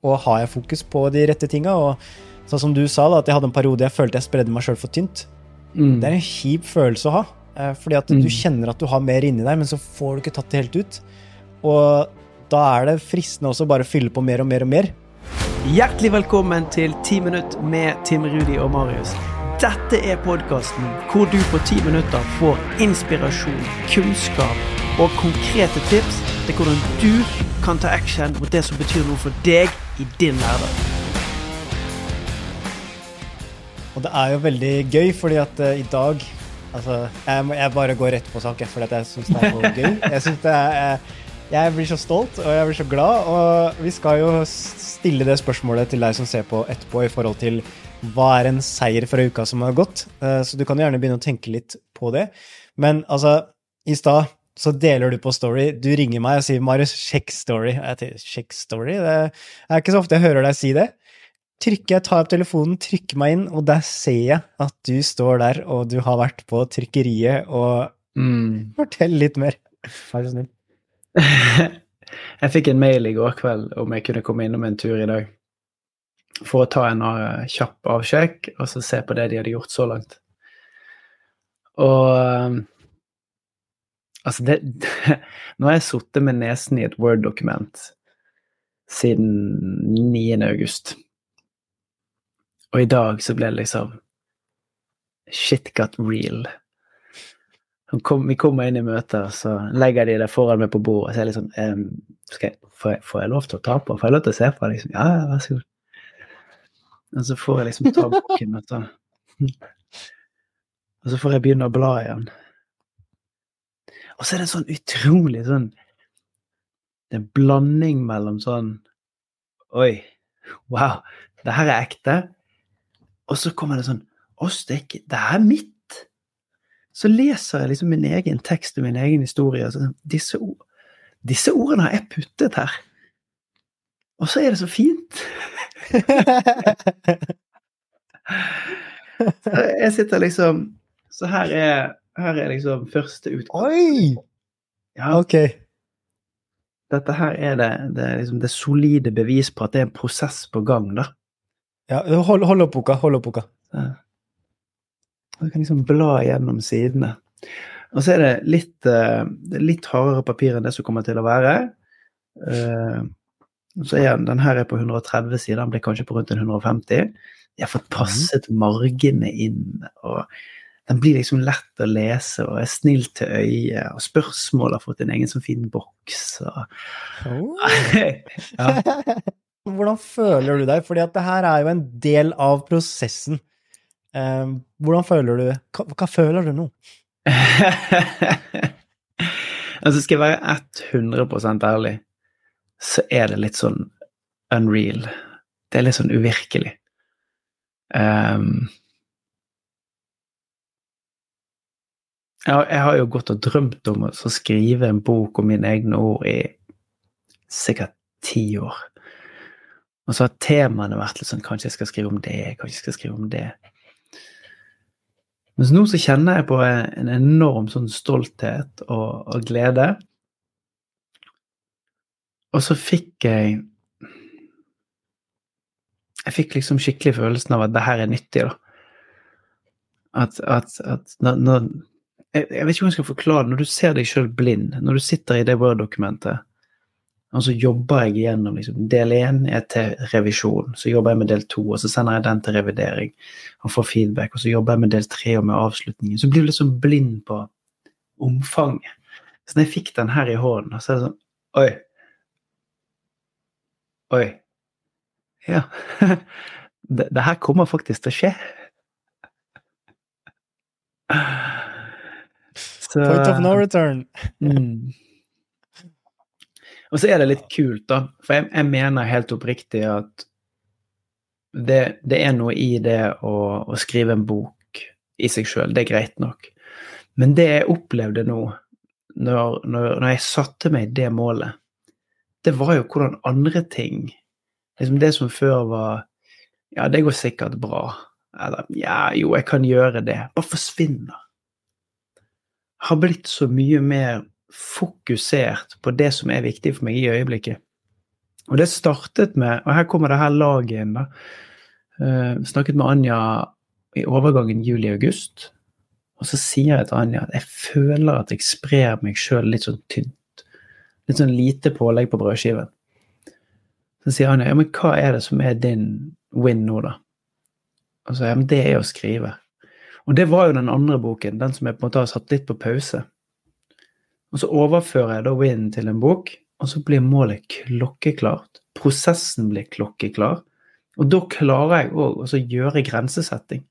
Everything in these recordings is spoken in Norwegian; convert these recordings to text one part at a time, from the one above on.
og har jeg fokus på de rette tinga? Og sånn som du sa, da, at jeg hadde en periode jeg følte jeg spredde meg sjøl for tynt. Mm. Det er en kjip følelse å ha, eh, fordi at Mm. du kjenner at du har mer inni deg, men så får du ikke tatt det helt ut. Og da er det fristende også bare å fylle på mer og mer og mer. Hjertelig velkommen til 10 minutt med Tim Rudi og Marius. Dette er podkasten hvor du på 10 minutter får inspirasjon, kunnskap og konkrete tips til hvordan du kan ta action mot det som betyr noe for deg i din hverdag. Og det er jo veldig gøy, fordi at uh, i dag Altså, jeg, må- jeg bare går rett på sak, fordi at jeg syns det er så gøy. Jeg det er jeg, jeg blir så stolt, og jeg blir så glad, og vi skal jo stille det spørsmålet til deg som ser på etterpå, i forhold til hva er en seier fra uka som har gått? Uh, Så du kan jo gjerne begynne å tenke litt på det. Men altså, i stad så deler du på Story. Du ringer meg og sier 'Marius, sjekk Story'. Jeg tenker, sjekk Story? Det er ikke så ofte jeg hører deg si det. Trykker jeg, tar opp telefonen, trykker meg inn, og der ser jeg at du står der, og du har vært på trykkeriet, og Mm. fortell litt mer. Vær så snill. jeg fikk en mail i går kveld om jeg kunne komme innom en tur i dag. For å ta en uh, kjapp avsjekk og så se på det de hadde gjort så langt. Og um, Altså, det Nå har jeg sittet med nesen i et Word-dokument siden 9. august. Og i dag så ble det liksom Shit got real. Kom, vi kommer inn i møter, så legger de det foran meg på bordet. Så jeg liksom ehm, skal jeg, får, jeg, får jeg lov til å ta på? Får jeg lov til å se på? Liksom, ja, ja, vær så god. Og så får jeg liksom ta boken. Og så får jeg begynne å bla igjen. Og så er det sånn utrolig sånn Det er en blanding mellom sånn Oi, wow, det her er ekte. Og så kommer det sånn Å, steike, det er mitt! Så leser jeg liksom min egen tekst og min egen historie. Og så, disse, ord, disse ordene har jeg puttet her. Og så er det så fint! Så jeg sitter liksom Så her er, her er liksom første utgangspunkt. Oi! Ja, Ok. dette her er det, det, er liksom det solide bevis på at det er en prosess på gang, da. Ja, hold, hold opp boka. Hold opp boka. Du kan liksom bla gjennom sidene. Og så er det litt, eh, litt hardere papir enn det som kommer til å være. Eh, Så er den, den her er på 130 sider, den blir kanskje på rundt en 150. De har fått passet margene inn, og den blir liksom lett å lese og er snill til øyet, og spørsmål har fått en egen sånn fin boks. Og... ja. Hvordan føler du deg? Fordi at det her er jo en del av prosessen. Eh, hvordan føler du hva, hva føler du nå? altså, skal jeg være 100% ærlig, så er det litt sånn unreal. Det er litt sånn uvirkelig. Um, jeg, jeg har jo gått og drømt om å skrive en bok om mine egne ord i sikkert ti år. Og så har temaene vært litt sånn Kanskje jeg skal skrive om det, kanskje jeg skal skrive om det. Mens nå så kjenner jeg på en enorm sånn stolthet og, og glede. Og så fikk jeg Jeg fikk liksom skikkelig følelsen av at det her er nyttig, da. At, at, at når jeg, jeg vet ikke hvordan jeg skal forklare det. Når du ser deg sjøl blind, når du sitter i det Word-dokumentet, og så jobber jeg igjennom liksom, Del én er til revisjon, så jobber jeg med del to, og så sender jeg den til revidering og får feedback, og så jobber jeg med del tre og med avslutningen. Så blir du liksom blind på omfanget. Så når jeg fikk den her i hånden, så er det sånn Oi. Oi. Ja. Det, det her kommer faktisk til å skje. Så, Point of no return. Mm. Og så er det litt kult, da. For jeg, jeg mener helt oppriktig at det, det, er noe i det å, å skrive en bok i seg sjøl. Det er greit nok. Men det jeg opplevde nå, når, når, når, jeg satte meg det målet, det var jo hvordan andre ting liksom Det som før var Ja, det går sikkert bra. Eller ja, jo, jeg kan gjøre det. Bare forsvinner. Har blitt så mye mer fokusert på det som er viktig for meg i øyeblikket. Og det startet med Og her kommer det her laget inn, da. Uh, snakket med Anja i overgangen juli-august. Og så sier jeg til Anja at jeg føler at jeg sprer meg sjøl litt sånn tynt. Litt sånn lite pålegg på brødskiven. Så sier Anja ja, men hva er det som er din win nå, da? Og ja, men det er å skrive. Og det var jo den andre boken, den som jeg på en måte har satt litt på pause. Og så overfører jeg da win til en bok, og så blir målet klokkeklart. Prosessen blir klokkeklar. Og da klarer jeg òg å gjøre grensesetting.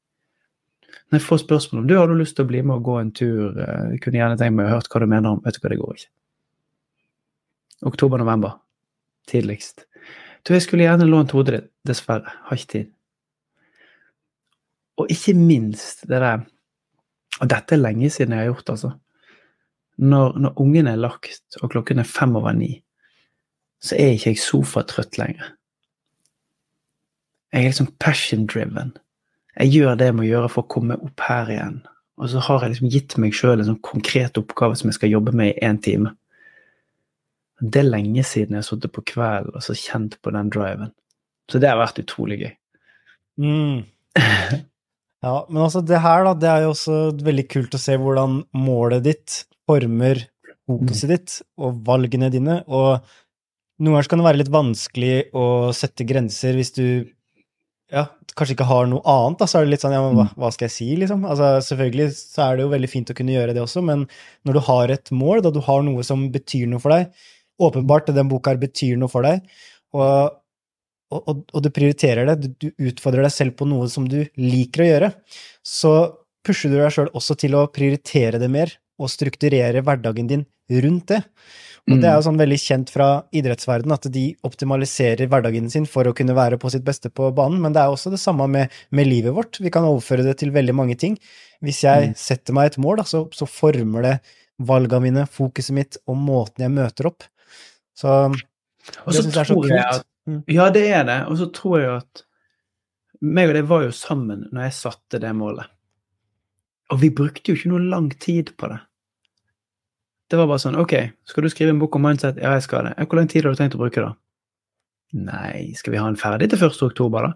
Når jeg får spørsmål om du har du lyst til å bli med og gå en tur, jeg eh, kunne gjerne tenkt meg å høre hva du mener om Vet du hva, det går ikke. Oktober-november. Tidligst. Du, jeg skulle gjerne lånt hodet ditt. Dessverre. Har ikke tid. Og ikke minst det der Og dette er lenge siden jeg har gjort, altså. Når, når ungen er lagt, og klokken er fem over ni, så er ikke jeg sofatrøtt lenger. Jeg er liksom passion driven. Jeg gjør det jeg må gjøre for å komme opp her igjen. Og så har jeg liksom gitt meg sjøl en sånn konkret oppgave som jeg skal jobbe med i én time. Det er lenge siden jeg har sittet på kvelden og så kjent på den driven. Så det har vært utrolig gøy. Mm. Ja, men altså det her, da, det er jo også veldig kult å se hvordan målet ditt former fokuset ditt og valgene dine, og noen ganger kan det være litt vanskelig å sette grenser hvis du ja, kanskje ikke har noe annet, da, så er det litt sånn ja, men hva, mm. hva, skal jeg si, liksom? Altså, selvfølgelig så er det jo veldig fint å kunne gjøre det også, men når du har et mål, da du har noe som betyr noe for deg, åpenbart den boka her betyr noe for deg, og, og, og du prioriterer det, du, utfordrer deg selv på noe som du liker å gjøre, så pusher du deg sjøl også til å prioritere det mer, og strukturere hverdagen din rundt det. Og det er jo mm. sånn veldig kjent fra idrettsverdenen at de optimaliserer hverdagen sin for å kunne være på sitt beste på banen, men det er også det samme med, med livet vårt. Vi kan overføre det til veldig mange ting. Hvis jeg mm. setter meg et mål, da, så, så, former det valgene mine, fokuset mitt og måten jeg møter opp. Så og det syns jeg er så kult. Mm. ja, det er det. Og så tror jeg at meg og deg var jo sammen når jeg satte det målet. Og vi brukte jo ikke noe lang tid på det. Det var bare sånn OK, skal du skrive en bok om mindset? Ja, jeg skal det. Hvor lang tid har du tenkt å bruke, da? Nei, skal vi ha den ferdig til 1. oktober, da?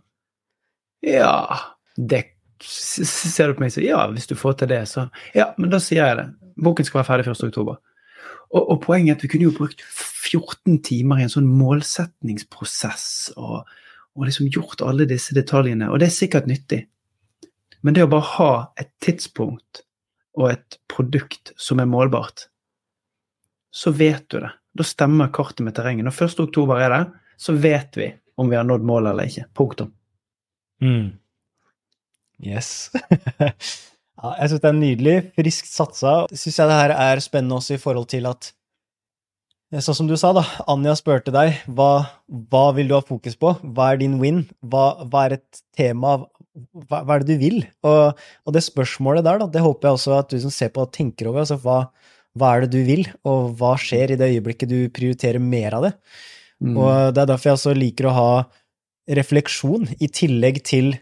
Ja Det ser du på meg og sier ja, hvis du får til det, så Ja, men da sier jeg det. Boken skal være ferdig 1. oktober. Og, og poenget er at vi kunne jo brukt 14 timer i en sånn målsetningsprosess og, og liksom gjort alle disse detaljene, og det er sikkert nyttig. Men det å bare ha et tidspunkt og et produkt som er målbart, så vet du det. Da stemmer kartet med terrenget. Når 1. oktober er det, så vet vi om vi har nådd målet eller ikke. Punktum. Mm. Yes. ja, jeg syns det er nydelig. Friskt satsa. Syns jeg det her er spennende også i forhold til at Sånn som du sa, da. Anja spurte deg hva, hva vil du ha fokus på? Hva er din win? Hva, hva er et tema? Hva, hva, er det du vil? Og, og, det spørsmålet der, da, det håper jeg også at du som ser på, tenker over. altså hva, hva er det du vil, og hva skjer i det øyeblikket du prioriterer mer av det? Mm. Og det er derfor jeg også liker å ha refleksjon i tillegg til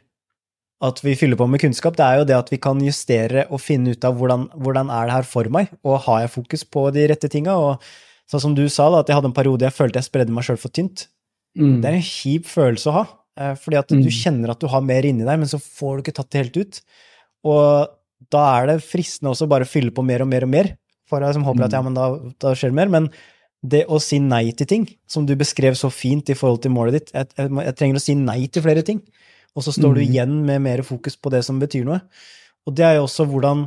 at vi fyller på med kunnskap. Det er jo det at vi kan justere og finne ut av hvordan, hvordan er det her for meg, og har jeg fokus på de rette tinga? Og sånn som du sa, da, at jeg hadde en periode jeg følte jeg spredde meg sjøl for tynt. Mm. Det er en kjip følelse å ha, eh, fordi at mm. du kjenner at du har mer inni deg, men så får du ikke tatt det helt ut. Og da er det fristende også bare å fylle på mer og mer og mer, for jeg som håper at ja, mm. men da, da, skjer det mer. Men det å si nei til ting, som du beskrev så fint i forhold til målet ditt jeg, jeg, jeg trenger å si nei til flere ting, og så står mm. du igjen med mer fokus på det som betyr noe. Og det er jo også hvordan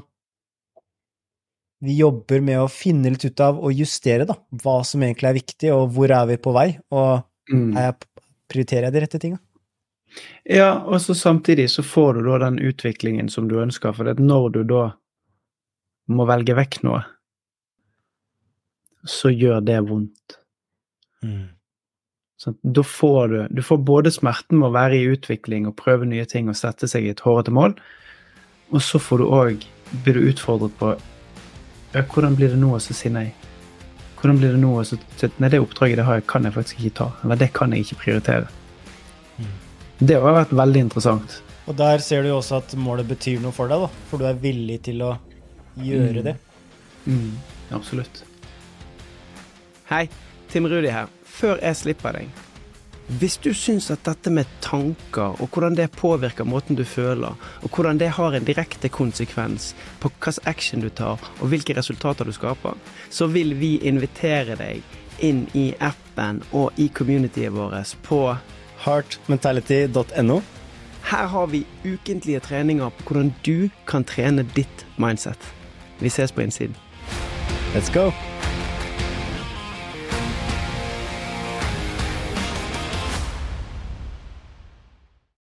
vi jobber med å finne litt ut av og justere da, hva som egentlig er viktig, og hvor er vi på vei, og mm. jeg, prioriterer jeg de rette tinga? Ja, og så samtidig så får du da den utviklingen som du ønsker, for når du da må velge vekk noe, så gjør det vondt. Mm. Så da får du Du får både smerten med å være i utvikling og prøve nye ting og sette seg i et hårete mål, og så får du òg blir du utfordret på ja, hvordan blir det nå å si nei? Hvordan blir det nå å si Nei, det oppdraget det har jeg, kan jeg faktisk ikke ta. Eller det kan jeg ikke prioritere. Mm. Det har vært veldig interessant. Og der ser du jo også at målet betyr noe for deg, da. For du er villig til å gjøre mm. det. Mm. Absolutt. Hei, Tim Rudi her. Før jeg slipper deg, Hvis du syns at dette med tanker, og hvordan det påvirker måten du føler, og hvordan det har en direkte konsekvens på hvilken action du tar, og hvilke resultater du skaper, så vil vi invitere deg inn i appen og i communityet vårt på Heartmentality.no. Her har vi ukentlige treninger på hvordan du kan trene ditt mindset. Vi ses på innsiden. Let's go!